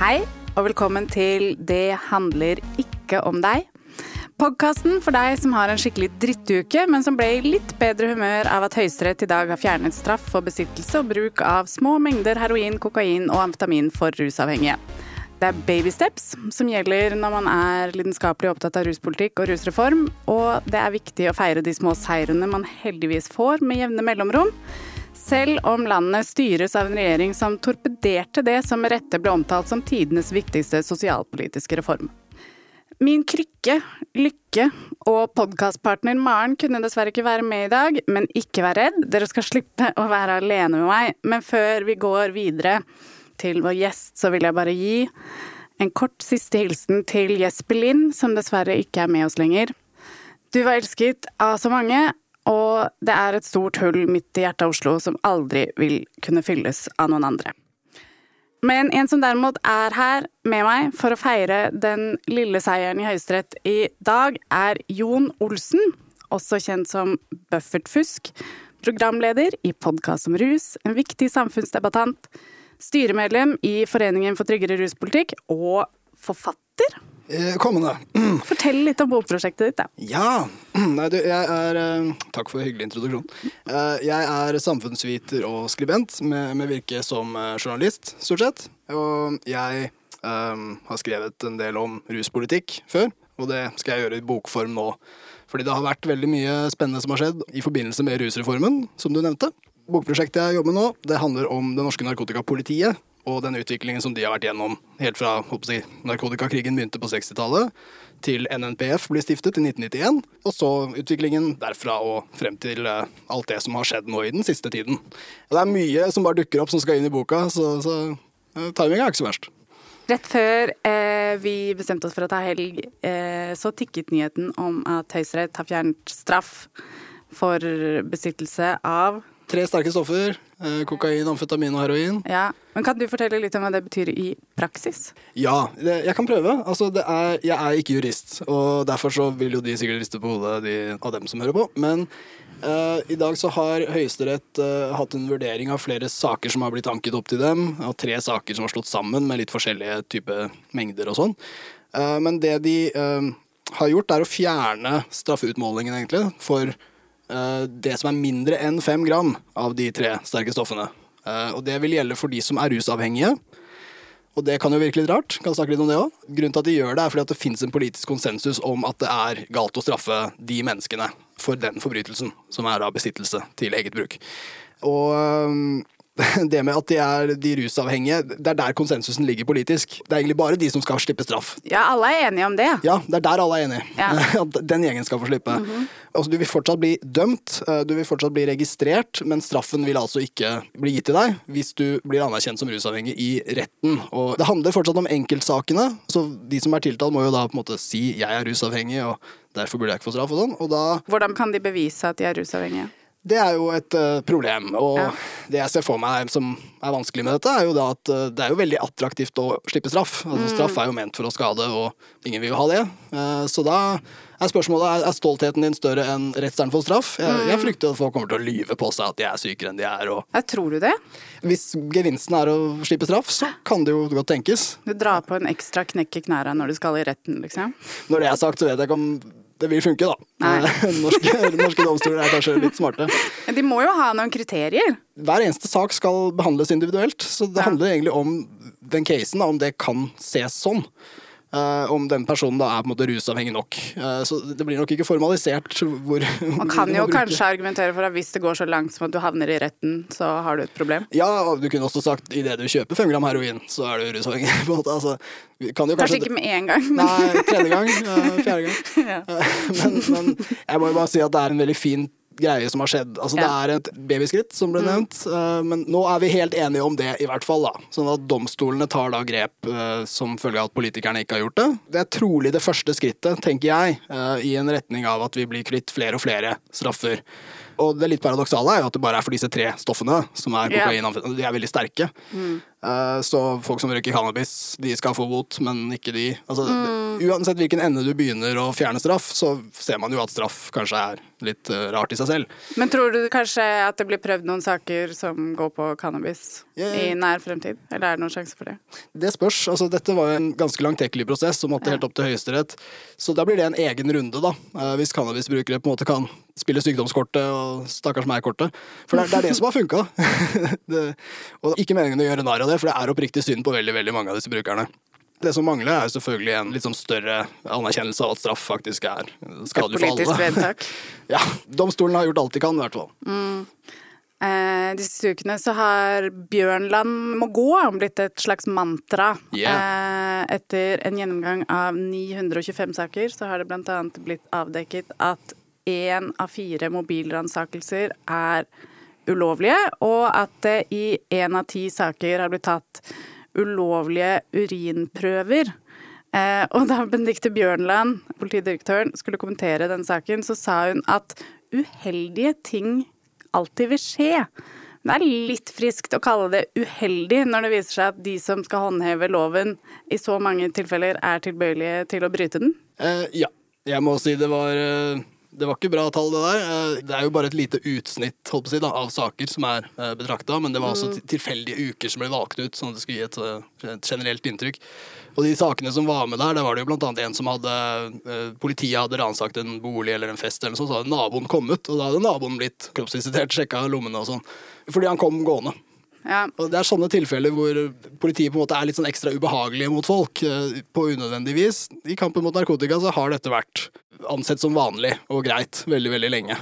Hei, og velkommen til Det handler ikke om deg. Podkasten for deg som har en skikkelig drittuke, men som ble i litt bedre humør av at Høyesterett i dag har fjernet straff for besittelse og bruk av små mengder heroin, kokain og amfetamin for rusavhengige. Det er baby steps som gjelder når man er lidenskapelig opptatt av ruspolitikk og rusreform, og det er viktig å feire de små seirene man heldigvis får med jevne mellomrom. Selv om landet styres av en regjering som torpederte det som med rette ble omtalt som tidenes viktigste sosialpolitiske reform. Min krykke, Lykke og podkastpartner Maren kunne dessverre ikke være med i dag, men ikke vær redd, dere skal slippe å være alene med meg. Men før vi går videre til vår gjest, så vil jeg bare gi en kort siste hilsen til Jesper Lind, som dessverre ikke er med oss lenger. Du var elsket av så mange, og det er et stort hull midt i hjertet av Oslo som aldri vil kunne fylles av noen andre. Men en som derimot er her med meg for å feire den lille seieren i Høyesterett i dag, er Jon Olsen, også kjent som Buffert Fusk. Programleder i podkast om rus, en viktig samfunnsdebattant, styremedlem i Foreningen for tryggere ruspolitikk og forfatter. Eh, Kommende. Fortell litt om bokprosjektet ditt, da. Ja. Nei, du, jeg er eh, Takk for hyggelig introduksjon. Eh, Jeg er samfunnsviter og skribent med, med virke som journalist, stort sett. Og jeg um, har skrevet en del om ruspolitikk før, og det skal jeg gjøre i bokform nå. Fordi det har vært veldig mye spennende som har skjedd i forbindelse med rusreformen, som du nevnte. Bokprosjektet jeg jobber med nå, det handler om det norske narkotikapolitiet og den utviklingen som de har vært gjennom helt fra jeg, narkotikakrigen begynte på 60-tallet, til NNPF ble stiftet i 1991, og så utviklingen derfra og frem til eh, alt det som har skjedd nå i den siste tiden. Det er mye som bare dukker opp som skal inn i boka, så, så timinga timingen er ikke så verst. Rett før eh, vi bestemte oss for å ta helg, eh, så tikket nyheten om at Høyesterett har fjernet straff for besittelse av Tre sterke stoffer. Eh, kokain, amfetamin og heroin. Ja, men Kan du fortelle litt om hva det betyr i praksis? Ja, det, jeg kan prøve. Altså, det er, jeg er ikke jurist, og derfor så vil jo de sikkert riste på hodet, de av dem som hører på. Men uh, i dag så har Høyesterett uh, hatt en vurdering av flere saker som har blitt anket opp til dem. Og tre saker som har slått sammen med litt forskjellige type mengder og sånn. Uh, men det de har gjort, er å fjerne straffeutmålingen, egentlig, for det som er mindre enn fem gram av de tre sterke stoffene. Eh, og det vil gjelde for de som er rusavhengige. Og det kan jo virke litt rart. Kan snakke litt om det også. Grunnen til at de gjør det, er fordi at det finnes en politisk konsensus om at det er galt å straffe de menneskene for den forbrytelsen, som er av besittelse til eget bruk. Og øhm, det med at de er de rusavhengige, det er der konsensusen ligger politisk. Det er egentlig bare de som skal slippe straff. Ja, alle er enige om det. Ja, det er der alle er enige. Ja. Den gjengen skal få slippe. altså, du vil fortsatt bli dømt, eh, du vil fortsatt bli registrert, men straffen vil altså ikke bli gitt til deg hvis du blir anerkjent som rusavhengig i retten. Og det handler fortsatt om enkeltsakene, så de som er tiltalt må jo da på en måte si 'jeg er rusavhengig', og derfor burde jeg ikke få straff og sånn. Og da Hvordan kan de bevise at de er rusavhengige? Det er jo et eh, problem, og Ja. det jeg ser for meg som er vanskelig med dette, er jo da at eh, det er jo veldig attraktivt å slippe straff. Altså Straff er jo ment for å skade, og ingen vil jo ha det. Eh, så da er spørsmålet er, er stoltheten din større enn redselen for straff. Jeg, jeg frykter at folk kommer til å lyve på seg at de er sykere enn de er. Og Jeg tror du det? hvis gevinsten er å slippe straff, så kan det jo godt tenkes. Du drar på en ekstra knekk i knærne når du skal i retten, liksom? Når det er sagt, så vet jeg ikke om det vil funke, da. Norske, norske domstoler er kanskje litt smarte. Men de må jo ha noen kriterier. hver eneste sak skal behandles individuelt. Så det Ja. handler egentlig om den casen, da, om det kan ses sånn. Eh, om den personen da er på en måte rusavhengig nok. Eh, så det blir nok ikke formalisert hvor Man kan jo kanskje argumentere for at hvis det går så langt som at du havner i retten, så har du et problem. Ja, og du kunne også sagt idet du kjøper fem gram heroin, så er du rusavhengig. på en måte. Altså, kan jo Kanskje kanskje, ikke med en gang, Nei, tredje gang. fjerde gang. Ja. Eh, men, men jeg må jo bare si at det er en veldig fin greie som har skjedd. Altså, Ja. Det er et babyskritt, som ble nevnt, mm. men nå er vi helt enige om det, i hvert fall. da. Sånn at domstolene tar da grep eh, som følge av at politikerne ikke har gjort det. Det er trolig det første skrittet, tenker jeg, eh, i en retning av at vi blir kvitt flere og flere straffer. Og det litt paradoksale er jo at det bare er for disse tre stoffene som er kokain, yeah. de er veldig sterke. Eh, Så folk som røyker cannabis, de skal få bot, men ikke de. Altså, Uansett hvilken ende du begynner å fjerne straff, så ser man jo at straff kanskje er litt uh, rart i seg selv. Men tror du kanskje at det blir prøvd noen saker som går på cannabis yeah. i nær fremtid? Eller er det noen sjanse for det? Det spørs. altså Dette var jo en ganske langtekkelig prosess som måtte helt opp til Høyesterett. Så da blir det en egen runde, da. Uh, Hvis cannabisbrukere på en måte kan spille sykdomskortet og stakkars meg-kortet. For det er, det er det som har funka. Og ikke meningen å gjøre narr av det, for det er oppriktig synd på veldig veldig mange av disse brukerne. Det som mangler, er selvfølgelig en litt sånn større anerkjennelse av at straff faktisk er skadelig for alle. Politisk vedtak. Ja, Domstolen har gjort alt de kan, i hvert fall. Eh, de siste ukene så har Bjørnland må gå blitt et slags mantra. Eh, etter en gjennomgang av 925 saker, så har det annet blitt avdekket at én av fire mobilransakelser er ulovlige, og at det i én av ti saker har blitt tatt ulovlige urinprøver. Eh, og da Benedicte Bjørnland, politidirektøren, skulle kommentere den saken, så sa hun at uheldige ting alltid vil skje. Det er litt friskt å kalle det uheldig når det viser seg at de som skal håndheve loven, i så mange tilfeller er tilbøyelige til å bryte den. Eh, ja. Jeg må si det var eh, Det var ikke bra tall, det der. Eh, det er jo bare et lite utsnitt holdt på å si, da, av saker som er eh, betrakta, men det var også tilfeldige uker som ble valgt ut, sånn at det skulle gi et, eh, et generelt inntrykk. Og de sakene som var med der, der var det jo blant annet en som hadde Politiet hadde ransakt en bolig eller en fest, eller noe sånt, så hadde naboen kommet, og da hadde naboen blitt kroppsvisitert, sjekka lommene og sånn. Fordi han kom gående. Ja. Og Det er sånne tilfeller hvor politiet på en måte er litt sånn ekstra ubehagelige mot folk eh, på unødvendig vis. I kampen mot narkotika så har dette vært ansett som vanlig og greit veldig, veldig lenge.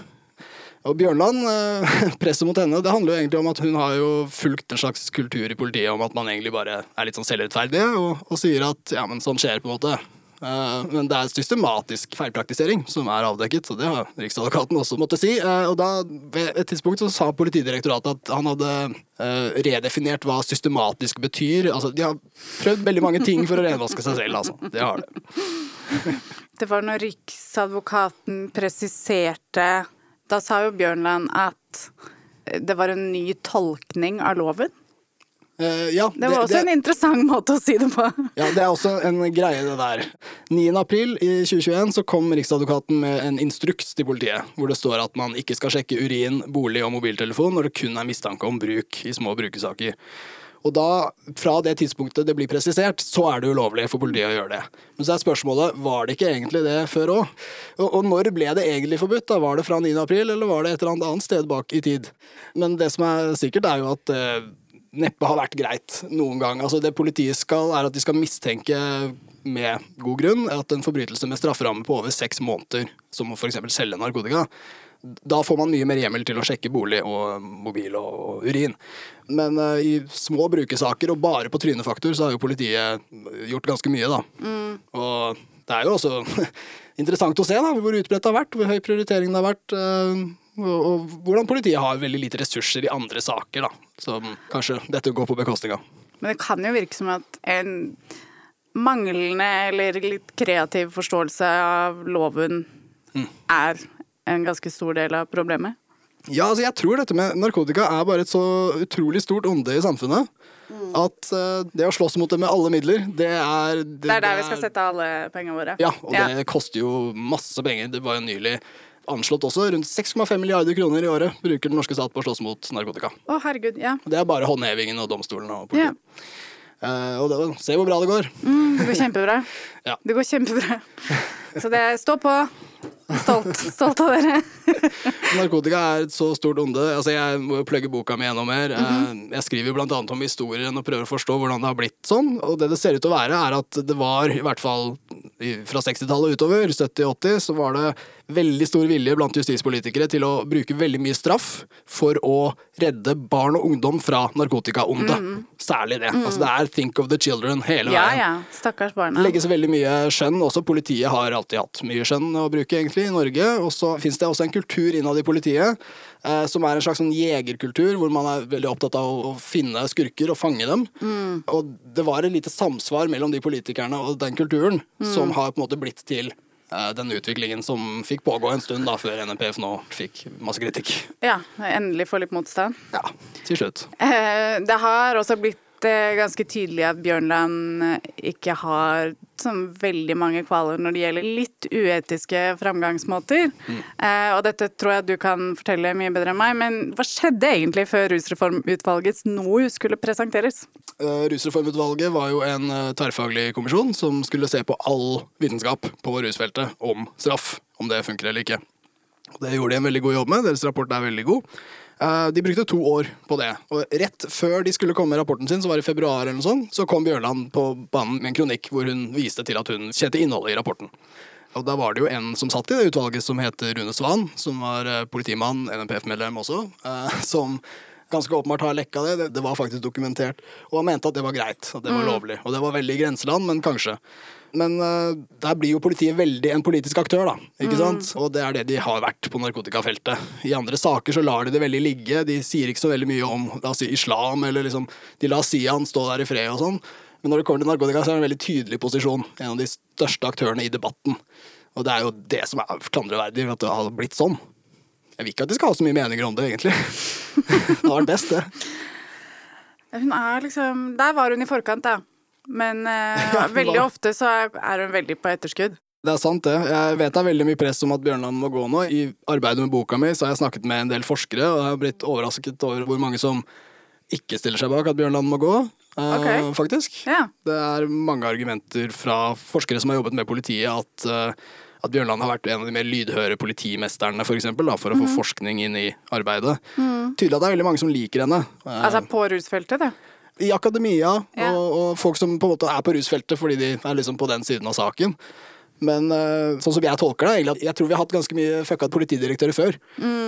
Og Bjørnland, eh, presset mot henne, det handler jo egentlig om at hun har jo fulgt en slags kultur i politiet om at man egentlig bare er litt sånn selvrettferdig, og, og sier at ja, men sånn skjer på en måte. Eh, Men det er systematisk feilpraktisering som er avdekket, så det har Riksadvokaten også måttet si. Eh, Og da, ved et tidspunkt så sa Politidirektoratet at han hadde eh, redefinert hva systematisk betyr. Altså, de har prøvd veldig mange ting for å renvaske seg selv, altså. Det har de. Det var når Riksadvokaten presiserte Da sa jo Bjørnland at det var en ny tolkning av loven. Eh, ja, Det var også en interessant måte å si det på. Ja, det er også en greie, det der. 9. april i 2021 så kom Riksadvokaten med en instruks til politiet, hvor det står at man ikke skal sjekke urin, bolig og mobiltelefon når det kun er mistanke om bruk i små brukersaker. Og da, fra det tidspunktet det blir presisert, så er det ulovlig for politiet å gjøre det. Men så er spørsmålet, var det ikke egentlig det før òg? Og, og når ble det egentlig forbudt? da? Var det fra 9. april, eller var det et eller annet sted bak i tid? Men det som er sikkert, er jo at eh, neppe har vært greit noen gang. Altså Det politiet skal, er at de skal mistenke med god grunn at en forbrytelse med strafferamme på over seks måneder, som å f.eks. selge narkotika, da får man mye mer hjemmel til å sjekke bolig og mobil og, urin. Men uh, i små brukersaker og bare på trynefaktor så har jo politiet gjort ganske mye, da. Og det er jo også interessant å se da, hvor utbredt det har vært, hvor høy prioritering det har vært. eh, og, hvordan politiet har veldig lite ressurser i andre saker, da. Som kanskje dette går på bekostning av. Men det kan jo virke som at en manglende eller litt kreativ forståelse av loven er en ganske stor del av problemet. Ja, altså jeg tror dette med narkotika er bare et så utrolig stort onde i samfunnet. At uh, det å slåss mot det med alle midler, det er Det er der vi skal sette alle pengene våre. Ja, og det koster jo masse penger. Det var jo nylig anslått også. Rundt 6,5 milliarder kroner i året bruker den norske stat på å slåss mot narkotika. Å, herregud. Ja. Det er bare håndhevingen og domstolen og ja. politiet. Eh, og det, se hvor bra det går. Mm, det går kjempebra. Ja. Det går kjempebra. Så det stå på. Stolt. Stolt av dere. Narkotika er et så stort onde. Altså, jeg må jo plugge boka mi enda mer. Eh, Jeg skriver annet om historien og prøver å forstå hvordan det har blitt sånn. Og det det ser ut til å være, er at det var, i hvert fall fra 60-tallet utover, 70-80, så var det veldig stor vilje blant justispolitikere til å bruke veldig mye straff for å redde barn og ungdom fra narkotikaondet. Særlig det. Altså, det er think of the children hele Ja veien. ja. Stakkars barna. Det legges veldig mye skjønn. Også politiet har alltid hatt mye skjønn å bruke egentlig i Norge. Og så finnes det også en kultur innad i politiet eh, som er en slags sånn jegerkultur, hvor man er veldig opptatt av å, å finne skurker og fange dem. Og det var et lite samsvar mellom de politikerne og den kulturen som har på en måte blitt til eh, den utviklingen som fikk pågå en stund da, før NPF nå fikk masse kritikk. Ja, endelig få litt motstand. Ja, til slutt. Eh, det har også blitt eh, ganske tydelig at Bjørnland eh, ikke har sånn veldig mange kvaler når det gjelder litt uetiske framgangsmåter. Mm. Eh, og dette tror jeg du kan fortelle mye bedre enn meg, men hva skjedde egentlig før Rusreformutvalgets NOU skulle presenteres? Uh, Rusreformutvalget var jo en tverrfaglig kommisjon som skulle se på all vitenskap på rusfeltet om straff, om det funker eller ikke. Det gjorde de en veldig god jobb med. Deres rapport er veldig god. Uh, de brukte to år på det. Og rett før de skulle komme med rapporten sin, så var det i februar, eller noe sånt, så kom Bjørland på banen med en kronikk hvor hun viste til at hun kjente innholdet i rapporten. Og da var det jo en som satt i det utvalget som heter Rune Svan, som var uh, politimann, NMPF-medlem også, uh, som ganske åpenbart har lekka det. det. Var faktisk dokumentert. Og han mente at det var greit, at det var lovlig. Og det var veldig grenseland, men kanskje. Men uh, der blir jo politiet veldig en politisk aktør, da. Ikke sant? Og det er det de har vært på narkotikafeltet. I andre saker så lar de det veldig ligge. De sier ikke så veldig mye om la oss si, islam, eller liksom De lar Sian stå der i fred og sånn. Men når det kommer til narkotika, så er det en veldig tydelig posisjon. En av de største aktørene i debatten. Og det er jo det som er klandreverdig, at det har blitt sånn. Jeg vil ikke at de skal ha så mye meninger om det, egentlig. det var det. Hun er liksom Der var hun i forkant, da. Men uh, veldig ofte så er- hun veldig på etterskudd. Det er sant, det. Jeg vet det er veldig mye press om at Bjørnland må gå nå. I arbeidet med boka mi så har jeg snakket med en del forskere, og jeg har blitt overrasket over hvor mange som ikke stiller seg bak at Bjørnland må gå, eh, Ok. faktisk. Yeah. Det er mange argumenter fra forskere som har jobbet med politiet, at, uh, at Bjørnland har vært en av de mer lydhøre politimesterne, for eksempel, da, for å få forskning inn i arbeidet. Tydelig at det er veldig mange som liker henne. Uh, Altså på rusfeltet, det. I akademia, Ja. og, og folk som på en måte er på rusfeltet fordi de er liksom på den siden av saken. Men eh, sånn som jeg tolker det, egentlig jeg tror vi har hatt ganske mye fucka politidirektører før.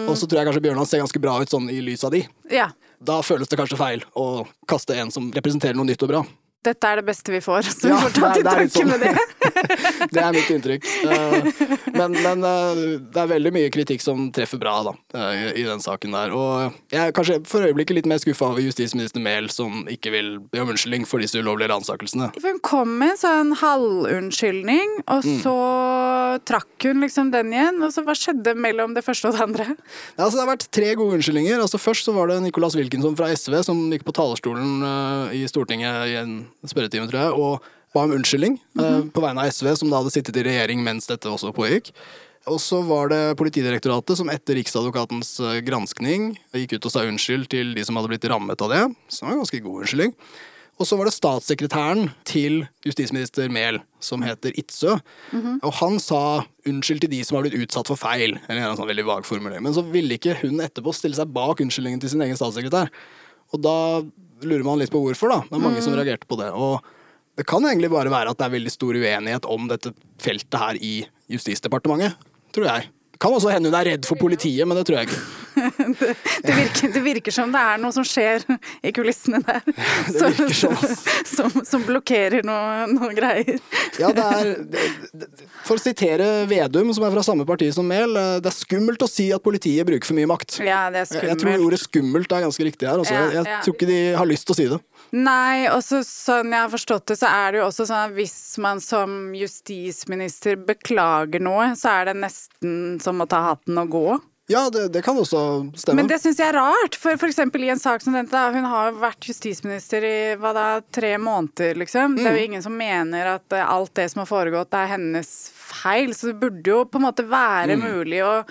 Og så tror jeg kanskje Bjørnland ser ganske bra ut sånn i lys av de. Ja. Da føles det kanskje feil å kaste en som representerer noe nytt og bra. Dette er det beste vi får, så Ja, vi får ta til det takke sånn. med det. Det er mitt inntrykk. Eh, men men eh, det er veldig mye kritikk som treffer bra da, eh, i den saken der. Og jeg er kanskje for øyeblikket litt mer skuffa over justisminister Mehl, som ikke vil be om unnskyldning for disse ulovlige ransakelsene. Hun kom med en sånn halvunnskyldning, og Mm. så trakk hun liksom den igjen. Og så hva skjedde mellom det første og det andre? Ja, altså, det har vært tre gode unnskyldninger. Altså, først så var det Nicolas Wilkinson fra SV som gikk på talerstolen i Stortinget i en spørretime, tror jeg, og ba om unnskyldning eh, på vegne av SV, som da hadde sittet i regjering mens dette også pågikk. Og så var det Politidirektoratet som etter Riksadvokatens eh, granskning gikk ut og sa unnskyld til de som hadde blitt rammet av det. Det var en ganske god unnskyldning. Og så var det statssekretæren til justisminister Mehl, som heter Itzøe. Og han sa unnskyld til de som har blitt utsatt for feil. Eller en sånn veldig vag formulering. Men så ville ikke hun etterpå stille seg bak unnskyldningen til sin egen statssekretær. Og da lurer man litt på hvorfor, da. Det er mange som reagerte på det. Og det kan egentlig bare være at det er veldig stor uenighet om dette feltet her i Justisdepartementet, tror jeg. Det kan også hende hun er redd for politiet, men det tror jeg ikke. Det virker, det virker som det er noe som skjer i kulissene der. Det virker sånn, som, som blokkerer noe, noe greier. Ja, det er det, det, For å sitere Vedum, som er fra samme parti som Mehl, eh, det er skummelt å si at politiet bruker for mye makt. Ja, det er Jeg, jeg tror skummelt. ordet skummelt er ganske riktig her. Altså. Ja, jeg, jeg ja. tror ikke de har lyst til å si det. Nei, og sånn jeg har forstått det, så er det jo også sånn at hvis man som justisminister beklager noe, så er det nesten som å ta hatten og gå. Ja, det, det kan også stemme. Men det syns jeg er rart, for f.eks. i en sak som denne, da, hun har vært justisminister i hva da, tre måneder, liksom. Det er Mm. jo ingen som mener at alt det som har foregått er hennes feil, så det burde jo på en måte være Mm. mulig å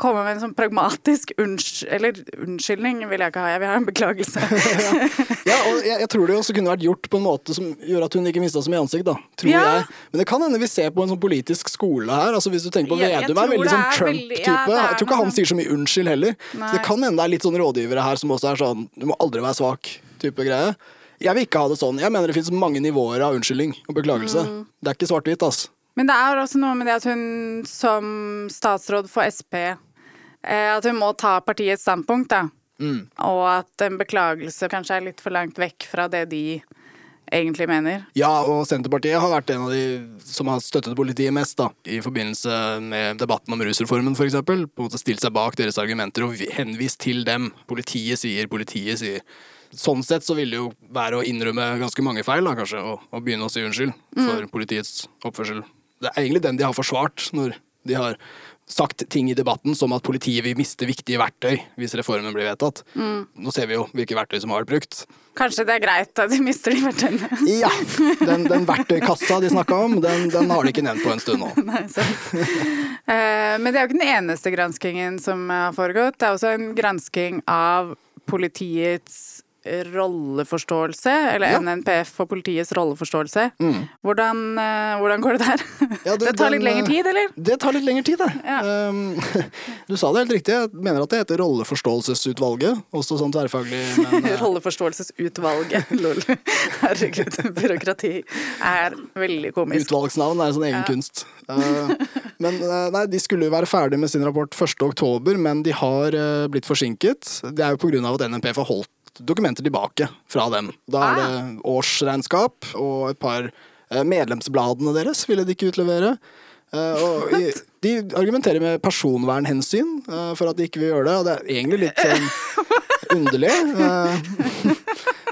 komme med en sånn pragmatisk unnsky... Eller unnskyldning vil jeg ikke ha, jeg vil ha en beklagelse. Ja, og jeg, jeg tror det også kunne vært gjort på en måte som gjør at hun ikke mista så mye ansikt, da. Tror Ja. jeg. Men det kan hende vi ser på en sånn politisk skole her. Altså Hvis du tenker på Vedum er veldig sånn Trump-type. ja, jeg tror ikke han sier så mye unnskyld heller. Så det kan hende det er litt sånn rådgivere her som også er sånn du må aldri være svak type greie. Jeg vil ikke ha det sånn. Jeg mener det finnes mange nivåer av unnskyldning og beklagelse. Mm. Det er ikke svart-hvitt, ass. Men det er også noe med det at hun som statsråd for Sp eh, At hun må ta partiets standpunkt, da. Mm. Og at en beklagelse kanskje er litt for langt vekk fra det de egentlig mener. Ja, og Senterpartiet har vært en av de som har støttet politiet mest, da, i forbindelse med debatten om rusreformen, f.eks. På en måte stilt seg bak deres argumenter og henvist til dem. Politiet sier, politiet sier. Sånn sett så vil det jo være å innrømme ganske mange feil, da, kanskje, og, og begynne å si unnskyld for politiets oppførsel Det er egentlig den de har forsvart når de har sagt ting i debatten som at politiet vil miste viktige verktøy hvis reformen blir vedtatt. Nå ser vi jo hvilke verktøy som har vært brukt. Kanskje det er greit at de mister de verktøyene. Ja, den, den verktøykassa de snakka om, den, den har de ikke nevnt på en stund nå. Nei. Eh, Men det er jo ikke den eneste granskingen som har foregått. Det er også en gransking av politiets rolleforståelse, eller Ja. NNPF og politiets rolleforståelse. Hvordan, eh, hvordan går det der? Ja, det tar litt den, lengre eh, tid, eller? Det tar litt lengre tid, det. Ja. Um, du sa det helt riktig. Jeg mener at det heter Rolleforståelsesutvalget. Også sånn tverrfaglig, men uh... Rolleforståelsesutvalget. Lol. Herregud, byråkrati er veldig komisk. Utvalgsnavn er en sånn egen kunst. Uh, men nei, de skulle jo være ferdig med sin rapport 1. oktober, men de har uh, blitt forsinket. Det er jo på grunn av at NNPF har holdt dokumenter tilbake fra dem. Da er det årsregnskap og et par uh, medlemsbladene deres ville de ikke utlevere. Uh, og de argumenterer med personvernhensyn uh, for at de ikke vil gjøre det, og det er egentlig litt sånn underlig.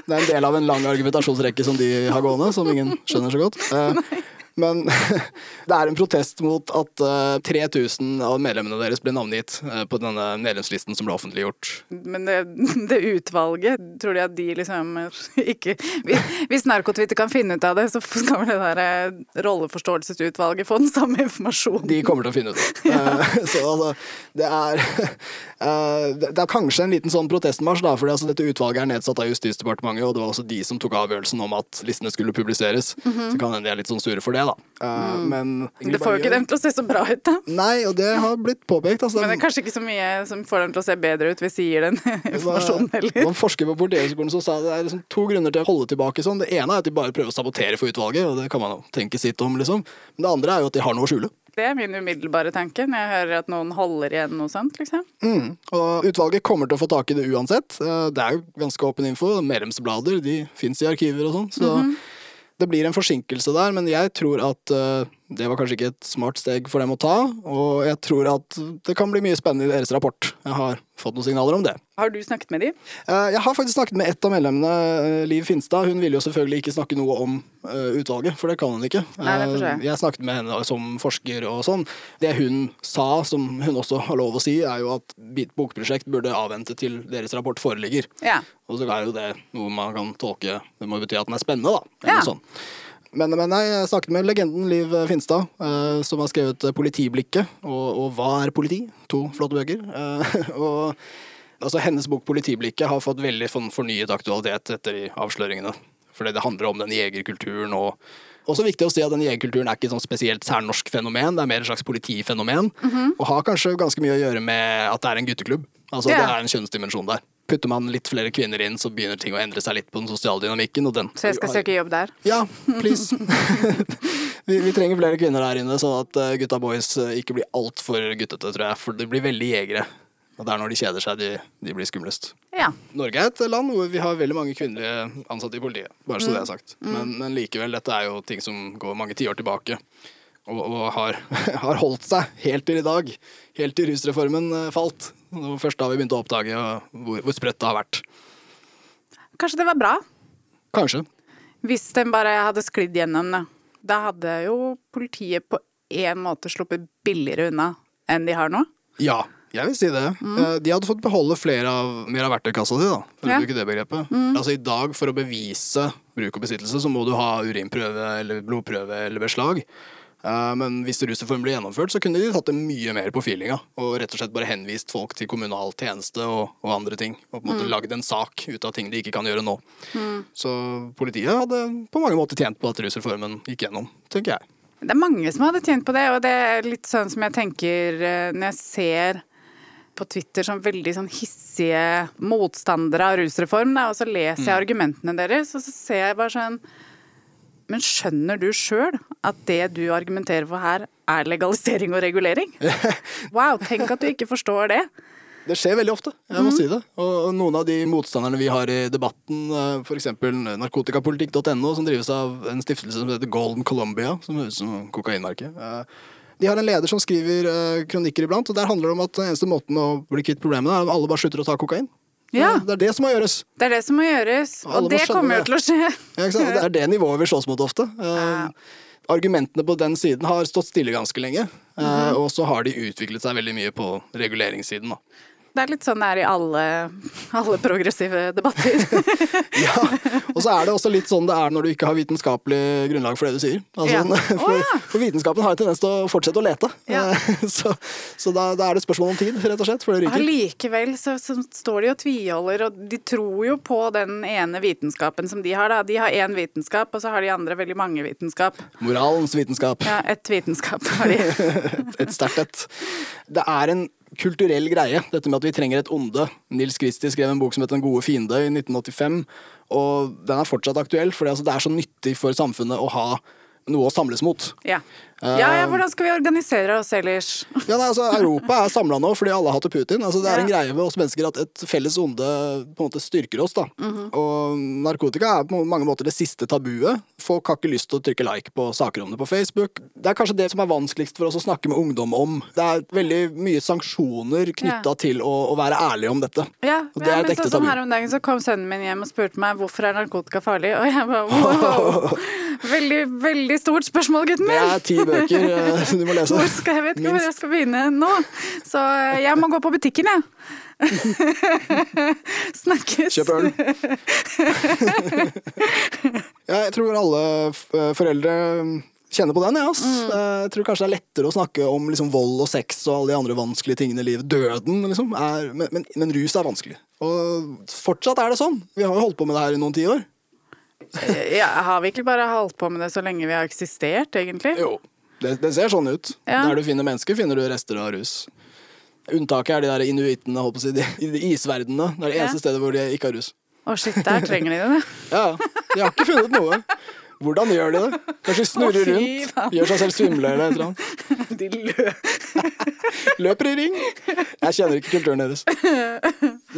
Det er en del av en lang argumentasjonsrekke som de har gående, som ingen skjønner så godt. Eh, Men det er en protest mot at eh, 3000 av medlemmene deres ble navngitt eh, på denne medlemslisten som ble offentliggjort. Men det, det utvalget, tror de at de liksom ikke Hvis, narkotvitter Narkotwitter kan finne ut av det, så skal vel det der eh, rolleforståelsesutvalget få den samme informasjonen. De kommer til å finne ut av det. Eh, Så altså, det er eh, Det er kanskje en liten sånn protestmarsj, da, fordi altså, dette utvalget er nedsatt av Justisdepartementet, og det var også de som tok avgjørelsen om at listene skulle publiseres. Så kan hende de er litt sånn sure for det, da. Eh, Men Ingrid Det får jo ikke dem til å se så bra ut, da. Nei, og det har blitt påpekt. Altså, Men det er kanskje ikke så mye som får dem til å se bedre ut hvis de gir den informasjonen heller. Det var en forsker på Politihøgskolen som sa det er liksom to grunner til å holde tilbake sånn. Det ene er at de bare prøver å sabotere for utvalget, og det kan man jo tenke sitt om, liksom. Men det andre er jo at de har noe å skjule. Det er min umiddelbare tanke når jeg hører at noen holder igjen noe sånt, liksom. Mm. Og utvalget kommer til å få tak i det uansett. Eh, Det er jo ganske åpen info. Medlemsblader de fins i arkiver og sånn. Så det blir en forsinkelse der, men jeg tror at eh, det var kanskje ikke et smart steg for dem å ta. Og jeg tror at det kan bli mye spennende i deres rapport. Jeg har fått noen signaler om det. Har du snakket med de? Eh, Jeg har faktisk snakket med ett av medlemmene, eh, Liv Finstad. Hun ville jo selvfølgelig ikke snakke noe om eh, utvalget, for det kan hun ikke. Nei, jeg. Jeg snakket med henne som forsker og sånn. Det hun sa, som hun også har lov å si, er jo at bokprosjekt burde avvente til deres rapport foreligger. Ja. Og så er jo det noe man kan tolke Det må bety at den er spennende, da. Eller Ja. sånn. Men, men nei, jeg snakket med legenden Liv Finstad, eh, som har skrevet 'Politiblikket' og, og 'Hva er politi?' To flotte bøker. Eh, og altså, hennes bok 'Politiblikket' har fått veldig sånn fornyet aktualitet etter de avsløringene. Fordi det handler om den jegerkulturen og også viktig å si at den jegerkulturen er ikke et sånn spesielt særnorsk fenomen, det er mer et slags politifenomen. Og har kanskje ganske mye å gjøre med at det er en gutteklubb. Altså yeah. Det er en kjønnsdimensjon der. Putter man litt flere kvinner inn, så begynner ting å endre seg litt på den sosiale dynamikken. Den Så jeg skal søke jobb der? Ja, please. vi, vi trenger flere kvinner der inne, sånn at eh, gutta boys eh, ikke blir altfor guttete, tror jeg. For de blir veldig jegere. Og det er når de kjeder seg, de, de blir skumlest. Ja. Norge er et land hvor vi har veldig mange kvinnelige ansatte i politiet. Bare så det er sagt. Men, men likevel, dette er jo ting som går mange tiår tilbake. Og, og har, har holdt seg helt til i dag. Helt til rusreformen eh, falt. var først da vi begynte å oppdage eh, hvor, hvor sprøtt det har vært. Kanskje det var bra? Kanskje. Hvis den bare hadde sklidd gjennom, da. Da hadde jo politiet på en måte sluppet billigere unna enn de har nå. Ja, jeg vil si det. Mm. De hadde fått beholde flere av, mer av verktøykassa si, da, for Ja. å bruke det begrepet. Altså I dag, for å bevise bruk og besittelse, så må du ha urinprøve eller blodprøve eller beslag. Eh, Men hvis rusreformen ble gjennomført, så kunne de tatt det mye mer på feelinga. Og rett og slett bare henvist folk til kommunal tjeneste og, og andre ting. Og på en måte lagd en sak ut av ting de ikke kan gjøre nå. Så politiet hadde på mange måter tjent på at rusreformen gikk gjennom, tenker jeg. Det er mange som hadde tjent på det, og det er litt sånn som jeg tenker eh, når jeg ser på Twitter som veldig sånn hissige motstandere av rusreform, og så leser jeg argumentene deres, og så ser jeg bare sånn Men skjønner du sjøl at det du argumenterer for her, er legalisering og regulering? Wow, tenk at du ikke forstår det. Det skjer veldig ofte, jeg må si det. Og noen av de motstanderne vi har i debatten, f.eks. narkotikapolitikk.no, som drives av en stiftelse som heter Golden Columbia, som høres ut som kokainmerke. eh, De har en leder som skriver eh, kronikker iblant, og der handler det om at den eneste måten å bli kvitt problemene er at alle bare slutter å ta kokain. Ja. Det er det som må gjøres. Det er det som må gjøres, Alle og det kommer jo til å skje. Ja? Det er det nivået vi slåss mot ofte. Eh, argumentene på den siden har stått stille ganske lenge. eh, og så har de utviklet seg veldig mye på reguleringssiden. da. Det er litt sånn det er i alle, alle progressive debatter. Ja, og så er det også litt sånn det er når du ikke har vitenskapelig grunnlag for det du sier. Altså, Ja. For, ja. for vitenskapen har en tendens til å fortsette å lete. Ja. Så, så da, da er det spørsmål om tid, rett og slett, før det ryker. Allikevel så, så står de og tviholder, og de tror jo på den ene vitenskapen som de har, da. De har én vitenskap, og så har de andre veldig mange vitenskap. Moralens vitenskap. Ja, ett vitenskap har de. Et sterkt et. Det er en kulturell greie, dette med at vi trenger et onde. Nils Kristi skrev en bok som het Den gode fiende i 1985, og den er fortsatt aktuell, for altså, det er så nyttig for samfunnet å ha noe å samles mot. Ja. ja, ja, hvordan skal vi organisere oss ellers? Ja, nei, altså, Europa er samla nå fordi alle hater Putin. Altså, det er en greie ved oss mennesker at et felles onde på en måte styrker oss. da. Mhm. Og narkotika er på mange måter det siste tabuet. Folk har ikke lyst til å trykke like på saker om det på Facebook. Det er kanskje det som er vanskeligst for oss å snakke med ungdom om. Det er veldig mye sanksjoner knytta Ja. til å, å være ærlig om dette. Ja, Og det er et men ekte sånn tabu. her om dagen så kom sønnen min hjem og spurte meg hvorfor er narkotika farlig, og jeg bare wow! Veldig, veldig stort spørsmål, gutten Det er ti bøker som du må lese. Hvor skal jeg vet ikke hvor jeg skal begynne nå. Så eh, jeg må gå på butikken, jeg. Snakkes. Kjøp øl. ja, jeg tror alle eh, foreldre kjenner på den. Ja, ass. Mm. Eh, Jeg tror kanskje det er lettere å snakke om liksom, vold og sex og alle de andre vanskelige tingene i livet. Døden, liksom. Er, men, men, men rus er vanskelig. Og fortsatt er det sånn. Vi har jo holdt på med det her i noen tiår. Ja, har vi ikke bare holdt på med det så lenge vi har eksistert, egentlig? Jo. Det, det ser sånn ut. Ja. Der du finner mennesker, finner du rester av rus. Unntaket er de der inuittene, holdt på å si, de, de isverdene. Det er det Ja. eneste stedet hvor de ikke har rus. Å shit, der trenger de det. Ja, de har ikke funnet noe. Hvordan gjør de det? Kanskje snurrer Å, fy rundt, faen. gjør seg selv svimle eller et eller annet. De lø... Løper i ring. Jeg kjenner ikke kulturen deres.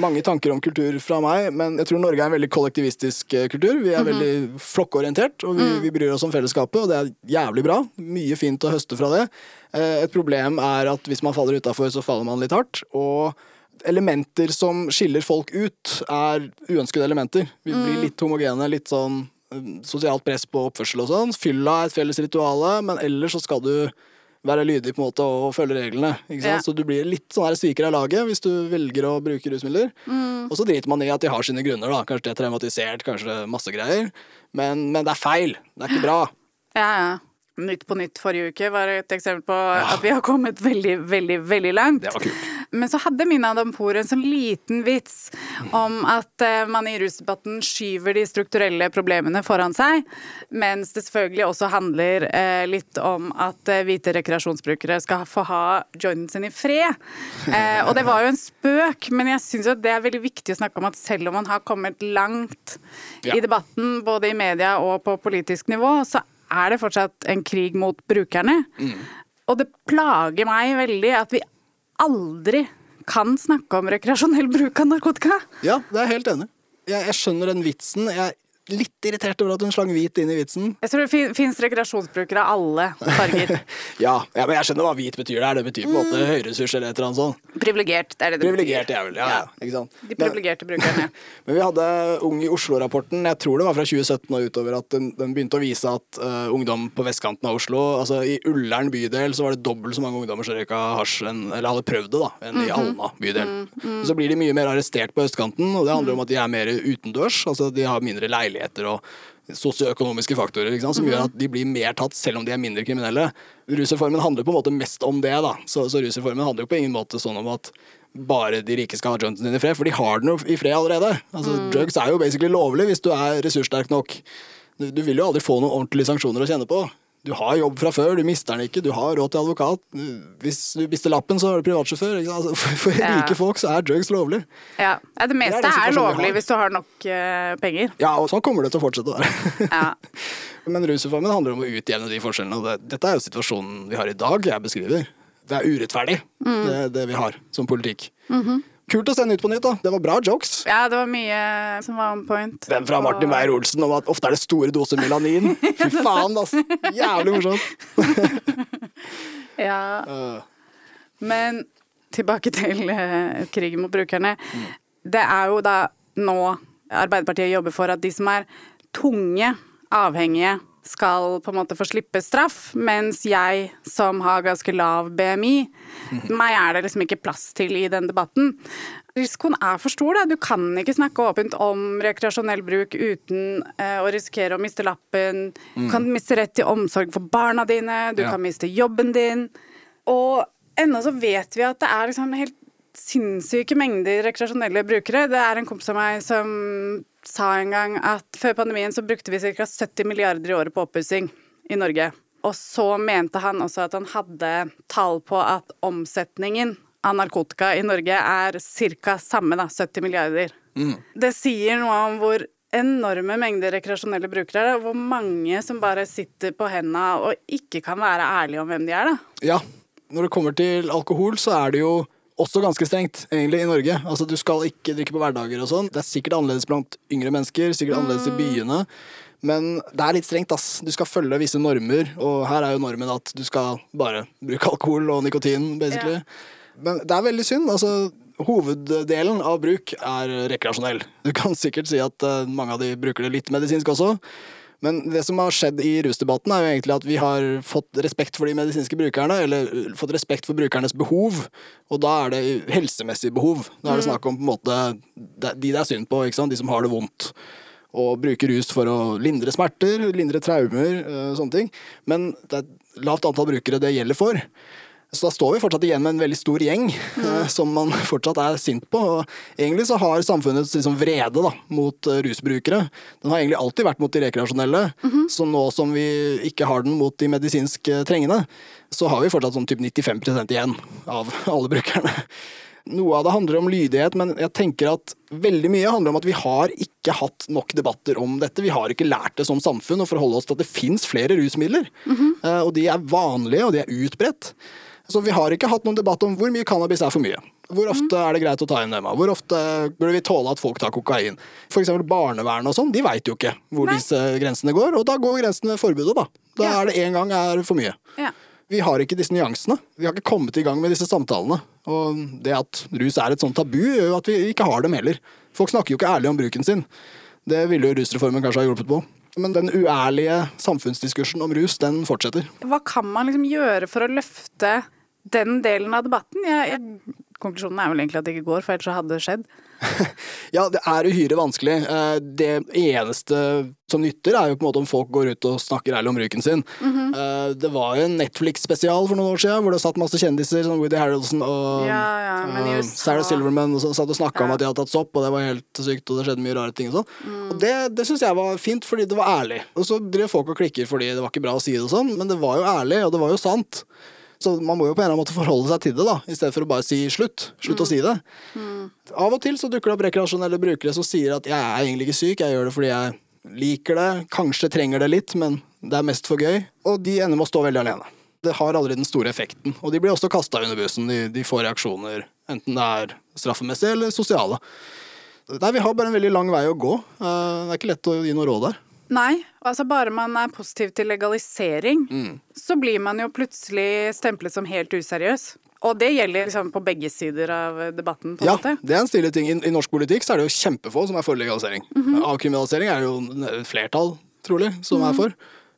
Mange tanker om kultur fra meg, men jeg tror Norge er en veldig kollektivistisk eh, kultur. Vi er veldig flokkorientert, og vi, vi bryr oss om fellesskapet, og det er jævlig bra. Mye fint å høste fra det. Eh, Et problem er at hvis man faller utafor, så faller man litt hardt. og Elementer som skiller folk ut, er uønskede elementer. Vi blir litt homogene, litt sånn sosialt press på oppførsel og sånn. Fylla er et felles rituale, men ellers så skal du være lydig på en måte og følge reglene. Ja. Så du blir litt sånn her sviker av laget hvis du velger å bruke rusmidler. Og så driter man i at de har sine grunner. da. Kanskje de er traumatisert, kanskje masse greier. Men, men det er feil. Det er ikke bra. Ja, ja. Nytt på nytt forrige uke var et eksempel på at vi har kommet veldig, veldig, veldig langt. Det var kult. Men så hadde Mina Dampour en sånn liten vits om at eh, man i rusdebatten skyver de strukturelle problemene foran seg, mens det selvfølgelig også handler eh, litt om at eh, hvite rekreasjonsbrukere skal få ha jointen sin i fred. Eh, og det var jo en spøk, men jeg syns det er veldig viktig å snakke om at selv om man har kommet langt Ja. i debatten, både i media og på politisk nivå, så er det fortsatt en krig mot brukerne. Og det plager meg veldig at vi aldri kan snakke om rekreasjonell bruk av narkotika. Ja, det er jeg helt enig. Jeg, jeg skjønner den vitsen. Jeg litt irritert over at hun slang hvit inn i vitsen. Jeg tror det fin fins rekreasjonsbrukere av alle farger. Ja, ja, men jeg skjønner hva hvit betyr der. Det betyr på en måte høyressurs eller et eller annet sånt. Privilegert, det er det det Privilegert betyr. Privilegert, Ja, ja, ikke sant. De privilegerte brukerne. Men vi hadde Ung i Oslo-rapporten, jeg tror det var fra 2017 og utover, at den, den begynte å vise at uh, ungdom på vestkanten av Oslo, altså i Ullern bydel, så var det dobbelt så mange ungdommer som røyka hasj, en, eller hadde prøvd det, da, enn i Alna bydel. Og Så blir de mye mer arrestert på østkanten, og det handler om at de er mer utendørs, altså de har mindre leiligheter og sosioøkonomiske faktorer som gjør at de blir mer tatt, selv om de er mindre kriminelle. Rusreformen handler på en måte mest om det, da. Så, så rusreformen handler jo på ingen måte sånn om at bare de rike skal ha jointen sin i fred, for de har den jo i fred allerede. Altså, Drugs er jo basically lovlig hvis du er ressurssterk nok. Du, du vil jo aldri få noen ordentlige sanksjoner å kjenne på. Du har jobb fra før, du mister den ikke, du har råd til advokat. Hvis du mister lappen, så er du privatsjåfør. Altså, for for Ja. rike folk så er drugs lovlig. Ja. Det meste Det er er, lovlig hvis du har nok uh, penger. Ja, og sånn kommer det til å fortsette å være. Ja. Men rusreformen handler om å utjevne de forskjellene, og det, dette er jo situasjonen vi har i dag, jeg beskriver. Det er urettferdig, det, det vi har som politikk. Kult å sende ut på Nytt, da. Det var bra jokes. ja, det var mye som var on point. Den fra Martin Beyer-Olsen om at ofte er det store doser melanin. Fy faen, altså. Jævlig morsomt. Ja. Øh, Men tilbake til uh, krigen mot brukerne. Mm. Det er jo da nå Arbeiderpartiet jobber for at de som er tunge avhengige skal på en måte få slippe straff, mens jeg som har ganske lav BMI, meg er det liksom ikke plass til i den debatten. Risikoen er for stor. da. Du kan ikke snakke åpent om rekreasjonell bruk uten eh, å risikere å miste lappen. Du kan miste rett til omsorg for barna dine, du Ja. kan miste jobben din. Og ennå så vet vi at det er liksom helt sinnssyke mengder rekreasjonelle brukere. Det er en kompis av meg som sa en gang at før pandemien så brukte vi ca. 70 milliarder i året på oppussing i Norge. Og så mente han også at han hadde tall på at omsetningen av narkotika i Norge er ca. samme, da, 70 milliarder. Det sier noe om hvor enorme mengder rekreasjonelle brukere er, og hvor mange som bare sitter på henda og ikke kan være ærlige om hvem de er, da. Ja, når det kommer til alkohol, så er det jo også ganske strengt, egentlig, i Norge. Altså, du skal ikke drikke på hverdager og sånn. Det er sikkert annerledes blant yngre mennesker, sikkert annerledes i byene. Men det er litt strengt, ass. Du skal følge visse normer, og her er jo normen at du skal bare bruke alkohol og nikotin, basically. Men det er veldig synd. altså Hoveddelen av bruk er rekreasjonell. Du kan sikkert si at eh, mange av de bruker det litt medisinsk også. Men det som har skjedd i rusdebatten, er jo egentlig at vi har fått respekt for de medisinske brukerne, eller fått respekt for brukernes behov, og da er det helsemessig behov. Da er det snakk om på en måte de de det er synd på, de som har det vondt. Og bruker rus for å lindre smerter, lindre traumer, uh, sånne ting. Men det er et lavt antall brukere det gjelder for. Så da står vi fortsatt igjen med en veldig stor gjeng eh, som man fortsatt er sint på. Og egentlig så har samfunnets liksom, vrede da, mot eh, rusbrukere Den har egentlig alltid vært mot de rekreasjonelle. Så nå som vi ikke har den mot de medisinsk eh, trengende, så har vi fortsatt sånn typ 95% igjen av alle brukerne. Noe av det handler om lydighet, men jeg tenker at veldig mye handler om at vi har ikke hatt nok debatter om dette. Vi har ikke lært det som samfunn å forholde oss til at det fins flere rusmidler. Eh, Og de er vanlige, og de er utbredt. Så vi har ikke hatt noen debatt om hvor mye cannabis er for mye. Hvor ofte er det greit å ta inn dem? Hvor ofte burde vi tåle at folk tar kokain? For eksempel barnevern og sånn, de veit jo ikke hvor Nei. disse grensene går, og da går grensen ved forbudet, da. Da Ja. er det én gang er for mye. Ja. Vi har ikke disse nyansene. Vi har ikke kommet i gang med disse samtalene. Og det at rus er et sånt tabu, gjør jo at vi ikke har dem heller. Folk snakker jo ikke ærlig om bruken sin. Det ville jo rusreformen kanskje ha hjulpet på. Men den uærlige samfunnsdiskursen om rus, den fortsetter. Hva kan man liksom gjøre for å løfte den delen av debatten? Jeg, jeg, konklusjonen er vel egentlig at det ikke går, for ellers så hadde det skjedd. Ja, det er uhyre vanskelig. Eh, Det eneste som nytter, er jo på en måte om folk går ut og snakker ærlig om bruken sin. Eh, Det var jo en Netflix-spesial for noen år siden, hvor det satt masse kjendiser, som Woody Harrelson og Ja, ja, USA- Sarah Silverman, og så satt og snakka om at de hadde tatt sopp, og det var helt sykt, og det skjedde mye rare ting og sånn. Mm. Og det, det syns jeg var fint, fordi det var ærlig. Og så drev folk og klikker fordi det var ikke bra å si det og sånn, men det var jo ærlig, og det var jo sant. Så man må jo på en eller annen måte forholde seg til det, da, i stedet for å bare si slutt. Slutt Mm. å si det. Av og til så dukker det opp rekreasjonelle brukere som sier at jeg er egentlig ikke syk, jeg gjør det fordi jeg liker det, kanskje trenger det litt, men det er mest for gøy. Og de ender med å stå veldig alene. Det har aldri den store effekten. Og de blir også kasta under bussen. De, de får reaksjoner, enten det er straffemessige eller sosiale. Nei, vi har bare en veldig lang vei å gå. Eh, Det er ikke lett å gi noe råd der. Nei, altså bare man er positiv til legalisering, Mm. så blir man jo plutselig stemplet som helt useriøs. Og det gjelder liksom på begge sider av debatten, på Ja, måte. det er en stilig ting. I, I norsk politikk så er det jo kjempefå som er for legalisering. Mhm. Avkriminalisering er jo flertall, trolig, som Mhm. er for.